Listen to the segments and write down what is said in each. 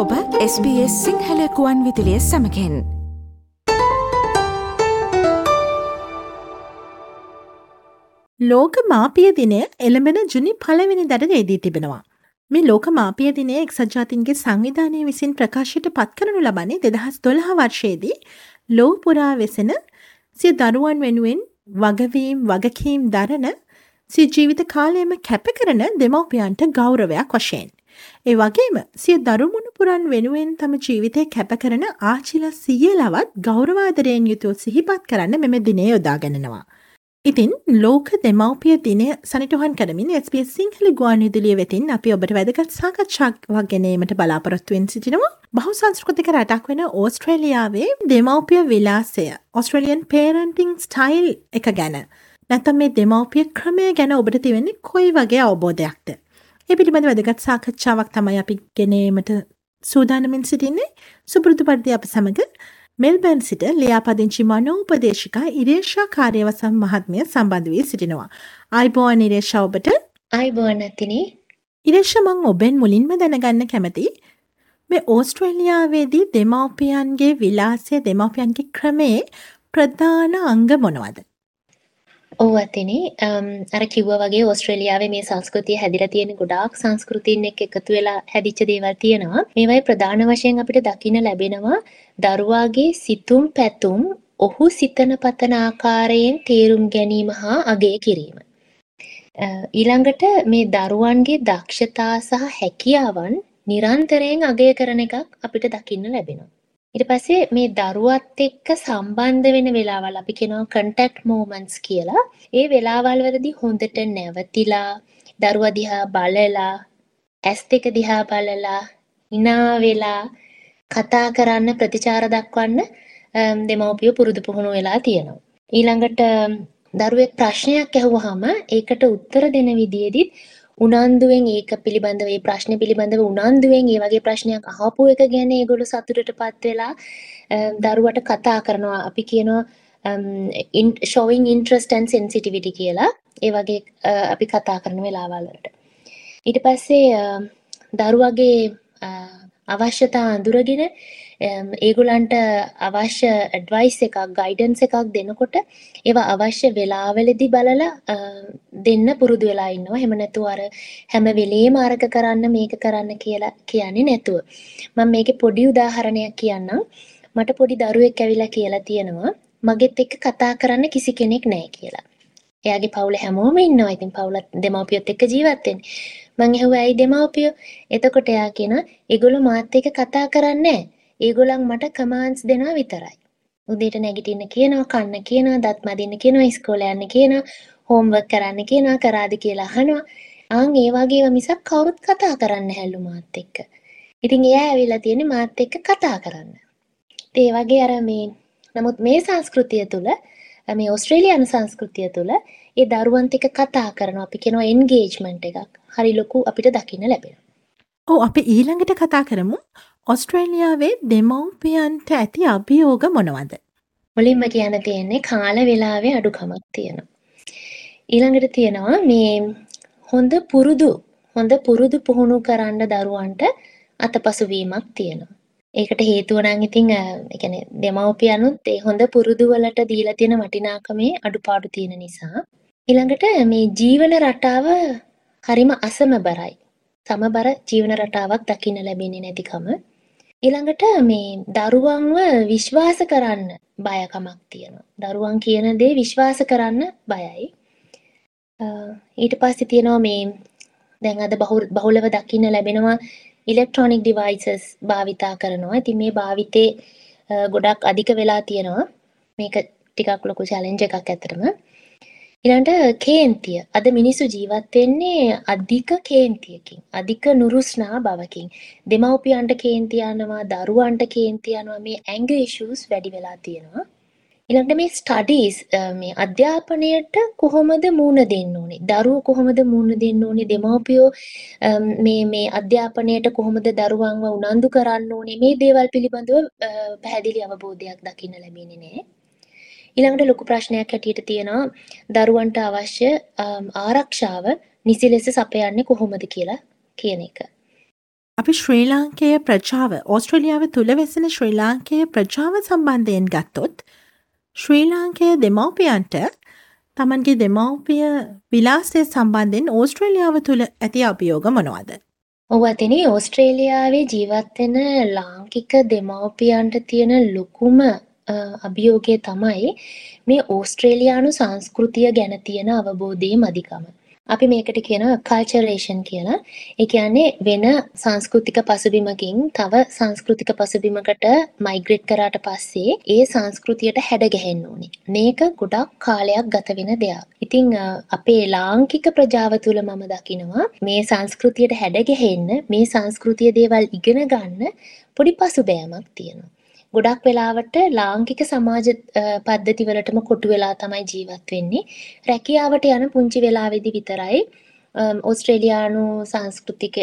ඔබ SBS සිංහලකුවන් විදිලිය සමකෙන් ලෝක මාපිය දිනය එළඹෙන ජුනි පලවෙනි දට ේදී තිබෙනවා. මේ ලෝක මාපිය දිනය එක්සජාතින්ගේ සංවිධානය විසින් ප්‍රකාශයට පත් කරනු ලබන්නේ දෙදහස් දොළහ වර්ෂයේදී ලෝපුරා වෙසෙන සිය දරුවන් වෙනුවෙන් වගවීම් වගකීම් දරන සිය ජීවිත කාලයම කැප කරන දෙමවපියන්ට ගෞරවයක් වශයෙන්. ඒ වගේම සිය දරුමුණු පුරන් වෙනුවෙන් තම ජීවිතය කැප කරන ආචිල සියලවත් ගෞරවාදරයෙන් යුතුව සිහිපත් කරන්න මෙම දිනය යොදාගැනෙනවා. ඉතින් ලෝක දෙමවපිය දිනය සනිටුහන් කරමින් SBS සිංහල ගුවන් විදුලිය වෙතින් අපි ඔබට වැදගත් සාකච්ඡාවක් ගැනීමට බලාපොරොත්තුවෙන් සිටිනවා. බහු සංස්කෘතික රටක් වෙන ඕස්ට්‍රේලියාවේ දෙමවපිය විලාසය ඔස්ට්‍රලියන් පේරන්ටිං ස්ටයිල් එක ගැන. නැතම් මේ දෙමවපිය ක්‍රමය ගැන ඔබට තිවෙන්නේ කොයි වගේ අවබෝධයක්ද? ඒ පිළිබඳ වැදගත් සාකච්ඡාවක් තමයි අපි ගෙනීමට සූදානමින් සිටින්නේ සුපුරුදු පරිදි අප සමඟ මෙල්බැන් සිට ලියාපදිංචි මනෝපදේශිකා ඉරේෂා කාර්යවසම් මහත්මය සම්බන්ධ වී සිටිනවා. අයිබෝන් ඉරේෂා ඔබට අයිබෝන් ඇතිනේ ඉරේෂමං ඔබෙන් මුලින්ම දැනගන්න කැමති මේ ඕස්ට්‍රේලියාවේදී දෙමවපියන්ගේ විලාසය දෙමවපියන්ගේ ක්‍රමේ ප්‍රධාන අංග මොනවද. ඔව් අතිනේ අර කිව්වා වගේ ඕස්ට්‍රේලියාවේ මේ සංස්කෘතිය හැදිලා තියෙන ගොඩාක් සංස්කෘතීන් එක්ක එකතු වෙලා හැදිච්ච දේවල් තියෙනවා. මේවයි ප්‍රධාන වශයෙන් අපිට දකින්න ලැබෙනවා දරුවාගේ සිතුම් පැතුම් ඔහු සිතන පතන ආකාරයෙන් තේරුම් ගැනීම හා අගය කිරීම. ඊළඟට මේ දරුවන්ගේ දක්ෂතා සහ හැකියාවන් නිරන්තරයෙන් අගය කරන එකක් අපිට දකින්න ලැබෙනවා. ඊට පස්සේ මේ දරුවත් එක්ක සම්බන්ධ වෙන වෙලාවල් අපි කියනවා contact moments කියලා. ඒ වෙලාවල් වලදී හොඳට නැවතිලා දරුවා දිහා බලලා ඇස් දෙක දිහා බලලා hina වෙලා කතා කරන්න ප්‍රතිචාර දක්වන්න දෙමව්පියෝ පුරුදු පුහුණු වෙලා තියෙනවා. ඊළඟට දරුවෙක් ප්‍රශ්නයක් ඇහුවහම ඒකට උත්තර දෙන විදියේදීත් උනන්දුවෙන් ඒක පිළිබඳව ඒ ප්‍රශ්නේ පිළිබඳව උනන්දුවෙන් ඒ වගේ ප්‍රශ්නයක් අහපු එක ගැන ඒගොල්ලෝ සතුටටපත් වෙලා දරුවට කතා කරනවා. අපි කියනවා showing interest and sensitivity කියලා. ඒ වගේ අපි කතා කරන වෙලාවල් වලට. ඊට පස්සේ දරුවගේ අවශ්‍යතා අඳුරගෙන ඒගොල්ලන්ට අවශ්‍ය ඇඩ්වයිස් එකක් ගයිඩන්ස් එකක් දෙනකොට ඒවා අවශ්‍ය වෙලාවලදී බලලා දෙන්න පුරුදු වෙලා ඉන්නවා. එහෙම නැතුව අර හැම වෙලේම අරක කරන්න මේක කරන්න කියලා කියන්නේ නැතුව. මම මේකේ පොඩි උදාහරණයක් කියන්නම්. මට පොඩි දරුවෙක් ඇවිල්ලා කියලා තියෙනවා මගෙත් එක්ක කතා කරන්න කිසි කෙනෙක් නැහැ කියලා. එයාගේ පවුලේ හැමෝම ඉන්නවා. ඉතින් පවුලත් දෙමව්පියොත් එක්ක ජීවත් වෙන්නේ. මං ඇහුවා ඇයි දෙමව්පියෝ? එතකොට එයා කියනවා ඒගොල්ලෝ මාත් එක්ක කතා කරන්නේ නැහැ. ඒගොල්ලන් මට කමාන්ඩ්ස් දෙනවා විතරයි. උදේට නැගිටින්න කියනවා, කන්න කියනවා, දත් මදින්න කියනවා, ඉස්කෝලේ යන්න කියනවා, හෝම්වර්ක් කරන්න කියනවා, කරාද කියලා අහනවා. ආන් ඒ වගේව මිසක් කවුරුත් කතා කරන්නේ නැහැලු මාත් එක්ක. ඉතින් එයා ඇවිල්ලා තියෙන්නේ මාත් එක්ක කතා කරන්න. ඒ වගේ අර මේ නමුත් මේ සංස්කෘතිය තුළ මේ ඕස්ට්‍රේලියානු සංස්කෘතිය තුළ ඒ දරුවන්ත එක කතා කරනවා අපි කියනවා එන්ගේජ්මන්ට් එකක් හරි ලොකු අපිට දකින්න ලැබෙනවා. ඔව් අපි ඊළඟට කතා කරමු ඔස්ට්‍රේලියාවේ දෙමව්පියන්ට ඇති අභියෝග මොනවද? මුලින්ම කියන්න තියෙන්නේ කාල වේලාවේ අඩුකමක් තියෙනවා. ඊළඟට තියෙනවා මේ හොඳ පුරුදු හොඳ පුරුදු පුහුණු කරන්න දරුවන්ට අතපසු වීමක් තියෙනවා. ඒකට හේතුව නම් ඉතින් ඒ කියන්නේ දෙමව්පියනුත් ඒ හොඳ පුරුදු වලට දීලා තියෙන වටිනාකමේ අඩුපාඩු තියෙන නිසා ඊළඟට මේ ජීවන රටාව හරිම අසමබරයි. සමබර ජීවන රටාවක් දකින්න ලැබෙන්නේ නැතිකම ඊළඟට මේ දරුවන්ව විශ්වාස කරන්න බයකමක් තියෙනවා. දරුවන් කියන දේ විශ්වාස කරන්න බයයි. ඊට පස්සේ තියෙනවා මේ දැන් අද බහුලව දකින්න ලැබෙනවා ඉලෙක්ට්‍රොනික ඩිවයිසස් භාවිතා කරනවා. ඉතින් මේ භාවිතේ ගොඩක් අධික වෙලා තියෙනවා. මේක ටිකක් ලොකු චැලෙන්ජ් එකක් ඇත්තටම. ඊළඟට කේන්තිය. අද මිනිස්සු ජීවත් වෙන්නේ අධික කේන්තියකින්, අධික නුරුස්නා බවකින්. දෙමව්පියන්ට කේන්ති යනවා, දරුවන්ට කේන්ති යනවා. මේ ඇඟ ඉෂුස් වැඩි වෙලා තියෙනවා. ඊළඟට මේ ස්ටඩීස් මේ අධ්‍යාපනයට කොහොමද මුහුණ දෙන්න ඕනේ? දරුවෝ කොහොමද මුහුණ දෙන්න ඕනේ? දෙමව්පියෝ මේ මේ අධ්‍යාපනයට කොහොමද දරුවන්ව උනන්දු කරන්න ඕනේ? මේ දේවල් පිළිබඳව පැහැදිලි අවබෝධයක් දකින්න ලැබෙන්නේ නැහැ. ඊළඟට ලොකු ප්‍රශ්නයක් හැටියට තියෙනවා දරුවන්ට අවශ්‍ය ආරක්ෂාව නිසි ලෙස සපයන්නේ කොහොමද කියලා කියන එක. අපි ශ්‍රී ලාංකේය ප්‍රජාව ඕස්ට්‍රලියාව තුළ වෙසෙන ශ්‍රී ලාංකේය ප්‍රජාව සම්බන්ධයෙන් ගත්තොත් ශ්‍රී ලාංකය දෙමව්පියන්ට තමන්ගේ දෙමව්පිය විලාසය සම්බන්ධයෙන් ඕස්ට්‍රලියාව තුළ ඇති අභියෝග මොනවද. ඔව් අතිනි ඕස්ට්‍රේලියාවේ ජීවත් වෙන ලාංකික දෙමව්පියන්ට තියෙන ලොකුම අභියෝගය තමයි මේ ඕස්ට්‍රේලියානු සංස්කෘතිය ගැන තියෙන අවබෝධයේ මදිකම. අපි මේකට කියනවා කල්චරේෂන් කියලා. ඒ කියන්නේ වෙන සංස්කෘතික පසුබිමකින් තව සංස්කෘතික පසුබිමකට මයිග්‍රේට් කරාට පස්සේ ඒ සංස්කෘතියට හැඩ ගැහෙන්න ඕනේ. මේක ගොඩක් කාලයක් ගත වෙන දෙයක්. ඉතින් අපේ ලාංකික ප්‍රජාව තුළ මම දකිනවා මේ සංස්කෘතියට හැඩ ගැහෙන්න මේ සංස්කෘතිය දේවල් ඉගෙන ගන්න පොඩි පසුබෑමක් තියෙනවා. ගොඩක් වෙලාවට ලාංකික සමාජ පද්ධතිවලටම කොටු වෙලා තමයි ජීවත් වෙන්නේ. රැකියාවට යන පුංචි වෙලාවේදී විතරයි ඕස්ට්‍රේලියානු සංස්කෘතික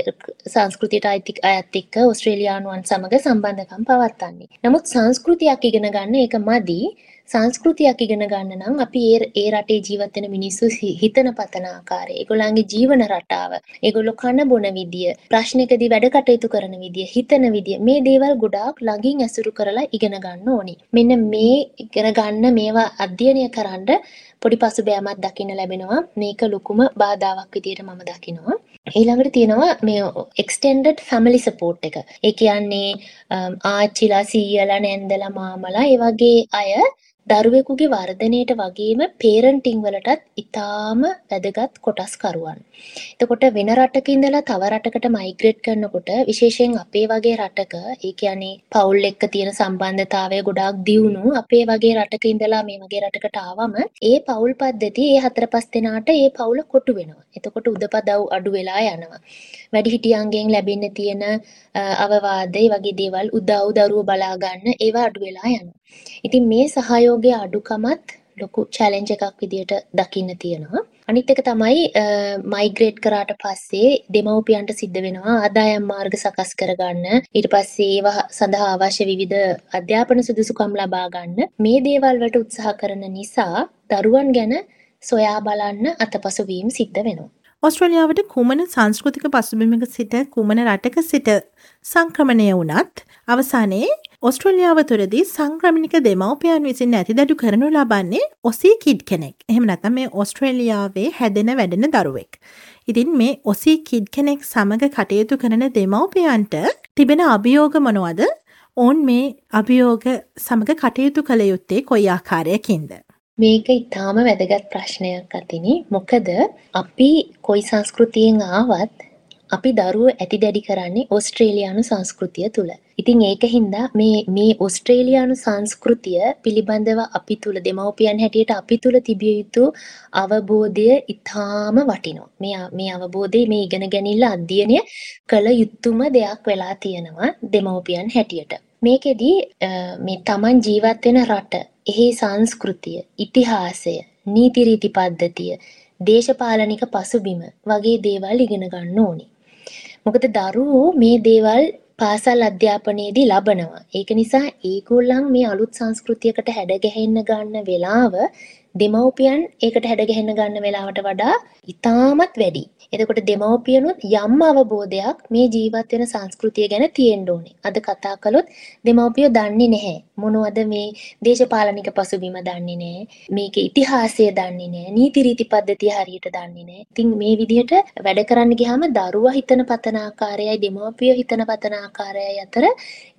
සංස්කෘතියට අයත් එක්ක ඕස්ට්‍රේලියානුවන් සමග සම්බන්ධකම් පවත්වන්නේ. නමුත් සංස්කෘතියක් ඉගෙන ගන්න ඒක මදි. සංස්කෘතියක් ඉගෙන ගන්න නම් අපි ඒ ඒ රටේ ජීවත් වෙන මිනිස්සු හිතන පතන ආකාරය, ඒගොල්ලන්ගේ ජීවන රටාව, ඒගොල්ලෝ කන බොන විදිය, ප්‍රශ්නකදී වැඩ කටයුතු කරන විදිය, හිතන විදිය මේ දේවල් ගොඩාක් ළඟින් ඇසුරු කරලා ඉගෙන ගන්න ඕනි. මෙන්න මේ ඉගෙන ගන්න මේවා අධ්‍යයනය කරන්න පොඩි පසුබෑමක් දකින්න ලැබෙනවා. මේක ලොකුම බාධාවක් විදියට මම දකිනවා. ඊළඟට තියෙනවා මේ එක්ස්ටෙන්ඩඩ් ෆැමිලි සපෝට් එක. ඒ කියන්නේ ආච්චිලා, සීයලා, නැන්දලා, මාමලා ඒ වගේ අය දරුවෙකුගේ වර්ධනයට වගේම පේරන්ටිං වලටත් ඉතාම වැදගත් කොටස්කරුවන්. එතකොට වෙන රටක ඉඳලා තව රටකට මයිග්‍රේට් කරනකොට විශේෂයෙන් අපේ වගේ රටක ඒ කියන්නේ පවුල් එක්ක තියෙන සම්බන්ධතාවය ගොඩාක් දියුණු අපේ වගේ රටක ඉඳලා මේ වගේ රටකට ආවම ඒ පවුල් පද්ධතිය ඒ හතර පහ දෙනාට ඒ පවුල කොටු වෙනවා. එතකොට උදපදව් අඩු වෙලා යනවා. වැඩිහිටියන්ගෙන් ලැබෙන්න තියෙන අවවාද ඒ වගේ දේවල් උදව් දරුවෝ බලා ගන්න ඒවා අඩු වෙලා යනවා. ඉතින් මේ සහයෝගය අඩුකමත් ලොකු චැලෙන්ජ් එකක් විදියට දකින්න තියෙනවා. අනිත් එක තමයි මයිග්‍රේට් කරාට පස්සේ දෙමව්පියන්ට සිද්ධ වෙනවා ආදායම් මාර්ග සකස් කරගන්න ඊට පස්සේ ඒවා සඳහා අවශ්‍ය විවිධ අධ්‍යාපන සුදුසුකම් ලබා ගන්න මේ දේවල් වලට උත්සාහ කරන නිසා දරුවන් ගැන සොයා බලන්න අතපසු වීම සිද්ධ වෙනවා. ඔස්ට්‍රලියාවට කුමන සංස්කෘතික පසුබිමක සිට කුමන රටක සිට සංක්‍රමණය වුණත් අවසානයේ ඔස්ට්‍රලියාව තුරදී සංක්‍රමණික දෙමව්පියන් විසින් ඇතිදඩු කරනු ලබන්නේ ඔසී කිඩ් කෙනෙක් එහෙම නැතම් මේ ඔස්ට්‍රේලියාවේ හැදෙන වැඩෙන දරුවෙක්. ඉතින් මේ ඔසී කිඩ් කෙනෙක් සමඟ කටයුතු කරන දෙමව්පියන්ට තිබෙන අභියෝග මොනවද ඔවුන් මේ අභියෝග සමඟ කටයුතු කළ යුත්තේ කොයි ආකාරයකින්ද. මේක ඉතාම වැදගත් ප්‍රශ්නයක් අතිනි. මොකද අපි කොයි සංස්කෘතියෙන් ආවත් අපි දරුවෝ ඇති දැඩි කරන්නේ ඕස්ට්‍රේලියානු සංස්කෘතිය තුළ. ඉතින් ඒක හින්දා මේ මේ ඕස්ට්‍රේලියානු සංස්කෘතිය පිළිබඳව අපි තුළ දෙමව්පියන් හැටියට අපි තුළ තිබිය යුතු අවබෝධය ඉතාම වටිනවා. මේ මේ අවබෝධය මේ ඉගෙන ගැනීම අධ්‍යයනය කළ යුතුම දෙයක් වෙලා තියෙනවා දෙමව්පියන් හැටියට. මේකෙදි මේ Taman ජීවත් වෙන රට එහි සංස්කෘතිය, ඉතිහාසය, නීති රීති පද්ධතිය, දේශපාලනික පසුබිම වගේ දේවල් ඉගෙන ගන්න ඕනි. මොකද දරුවෝ මේ දේවල් පාසල් අධ්‍යාපනයේදී ලබනවා. ඒක නිසා ඒගොල්ලන් මේ අලුත් සංස්කෘතියකට හැඩ ගැහෙන්න ගන්න වෙලාව දෙමව්පියන් ඒකට හැඩ ගැහෙන්න ගන්න වෙලාවට වඩා ඉතාමත් වැඩි. එතකොට දෙමව්පියනුත් යම් අවබෝධයක් මේ ජීවත් වෙන සංස්කෘතිය ගැන තියෙන්න ඕනේ. අද කතා කළොත් දෙමව්පියෝ දන්නේ නැහැ. මොනවද මේ දේශපාලනික පසුබිම දන්නේ නැහැ. මේකේ ඉතිහාසය දන්නේ නැහැ. නීති රීති පද්ධතිය හරියට දන්නේ නැහැ. ඉතින් මේ විදිහට වැඩ කරන්න ගියාම දරුවා හිතන පතන ආකාරයයි දෙමව්පියෝ හිතන පතන ආකාරයයි අතර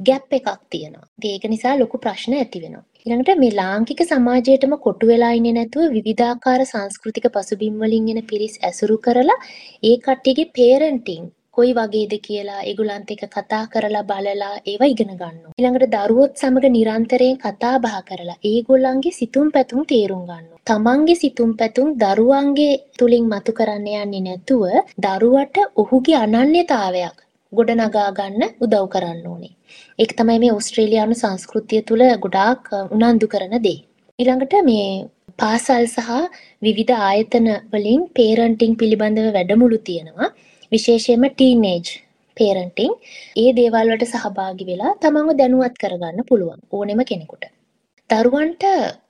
ගැප් එකක් තියෙනවා. ඒක නිසා ලොකු ප්‍රශ්න ඇති වෙනවා. ඊළඟට මේ ලාංකික සමාජයටම කොටු වෙලා ඉන්නේ නැතුව විවිධාකාර සංස්කෘතික පසුබිම් වලින් එන පිරිස් ඇසුරු කරලා ඒ කට්ටියගේ පේරන්ටින් කොයි වගේද කියලා ඒගොල්ලන්ත් එක්ක කතා කරලා බලලා ඒවා ඉගෙන ගන්නවා. ඊළඟට දරුවොත් සමග නිරන්තරයෙන් කතා බහ කරලා ඒගොල්ලන්ගේ සිතුම් පැතුම් තේරුම් ගන්නවා. තමන්ගේ සිතුම් පැතුම් දරුවන්ගේ තුලින් මතු කරන්න යන්නේ නැතුව දරුවට ඔහුගේ අනන්‍යතාවයක් ගොඩනගා ගන්න උදව් කරන්න ඕනේ. ඒක තමයි මේ ඕස්ට්‍රේලියානු සංස්කෘතිය තුළ ගොඩාක් උනන්දු කරන දේ. ඊළඟට මේ පාසල් සහ විවිධ ආයතන වලින් පේරන්ටිං පිළිබඳව වැඩමුළු තියෙනවා. විශේෂයෙන්ම ටීනේජ් පේරන්ටිං ඒ දේවල් වලට සහභාගී වෙලා තමන්ව දැනුවත් කරගන්න පුළුවන් ඕනෙම කෙනෙකුට. දරුවන්ට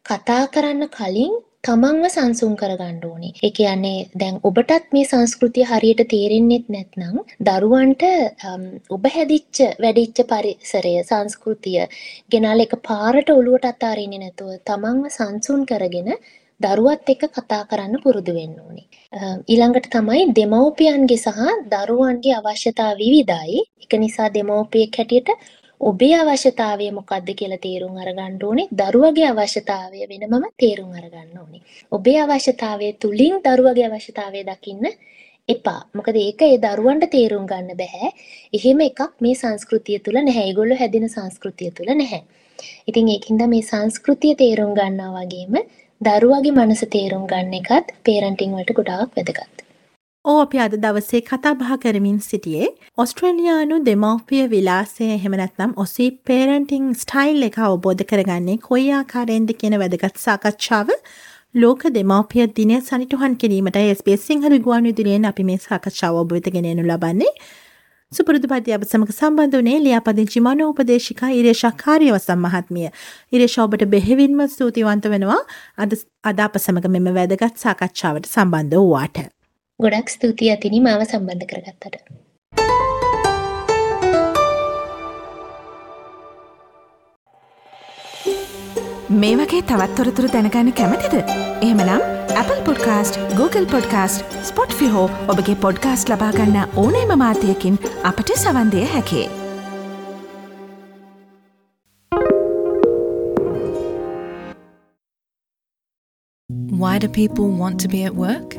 කතා කරන්න කලින් තමන්ව සංසුන් කරගන්න ඕනේ. ඒ කියන්නේ දැන් ඔබටත් මේ සංස්කෘතිය හරියට තේරෙන්නෙත් නැත්නම් දරුවන්ට ඔබ හැදිච්ච වැඩිච්ච පරිසරය සංස්කෘතිය ගෙනාලා එක පාරට ඔලුවට අතාරින්නේ නැතුව තමන්ව සංසුන් කරගෙන දරුවත් එක්ක කතා කරන්න පුරුදු වෙන්න ඕනේ. ඊළඟට තමයි දෙමව්පියන්ගේ සහ දරුවන්ගේ අවශ්‍යතා විවිධයි. ඒක නිසා දෙමව්පියෙක් හැටියට ඔබේ අවශ්‍යතාවය මොකක්ද කියලා තේරුම් අරගන්න ඕනේ. දරුවගේ අවශ්‍යතාවය වෙනමම තේරුම් අරගන්න ඕනේ. ඔබේ අවශ්‍යතාවය තුලින් දරුවගේ අවශ්‍යතාවය දකින්න එපා. මොකද ඒක ඒ දරුවන්ට තේරුම් ගන්න බෑ. එහෙම එකක් මේ සංස්කෘතිය තුල නැහැ. ඒගොල්ලෝ හැදින සංස්කෘතිය තුල නැහැ. ඉතින් ඒකින්ද මේ සංස්කෘතිය තේරුම් ගන්නවා වගේම දරුවගේ මනස තේරුම් ගන්න එකත් පේරන්ටිං වලට ගොඩාක් වැදගත්. ඕ අපි අද දවසේ කතා බහ කරමින් සිටියේ ඔස්ට්‍රේලියානු දෙමව්පිය විලාසය එහෙමනැත්නම් ඔසී පේරන්ටිං ස්ටයිල් එක අවබෝධ කරගන්නේ කොයි ආකාරයෙන්ද කියන වැදගත් සාකච්ඡාව ලෝක දෙමව්පිය දිනය සනිටුහන් කිරීමට SBS සිංහල ගුවන් විදුලියෙන් අපි මේ සාකච්ඡාව ඔබ වෙත ගෙනෙනු ලබන්නේ සුපුරුදු පති අප සමඟ සම්බන්ධ වනේ ලියාපදිංචි මනෝපදේශිකා ඉරේෂා කාර්යවසම් මහත්මිය. ඉරේෂා ඔබට බෙහෙවින්ම ස්තුතිවන්ත වෙනවා අද අද අප සමඟ මෙම වැදගත් සාකච්ඡාවට සම්බන්ධ වූවාට. ගොඩක් ස්තුතියි අතිනි මාව සම්බන්ධ කරගත්තට. මේ වගේ තවත් තොරතුරු දැනගන්න කැමතිද. එහෙමනම් Apple පුොඩ්කාස්ට Google පොඩ්කාස්ට ස්පොට් ෆිහෝ ඔබගේ පොඩ්කාස්ට ලබාගන්න ඕනේම මාතයකින් අපට සවන්දය හැකේ. Why do people want to be at work?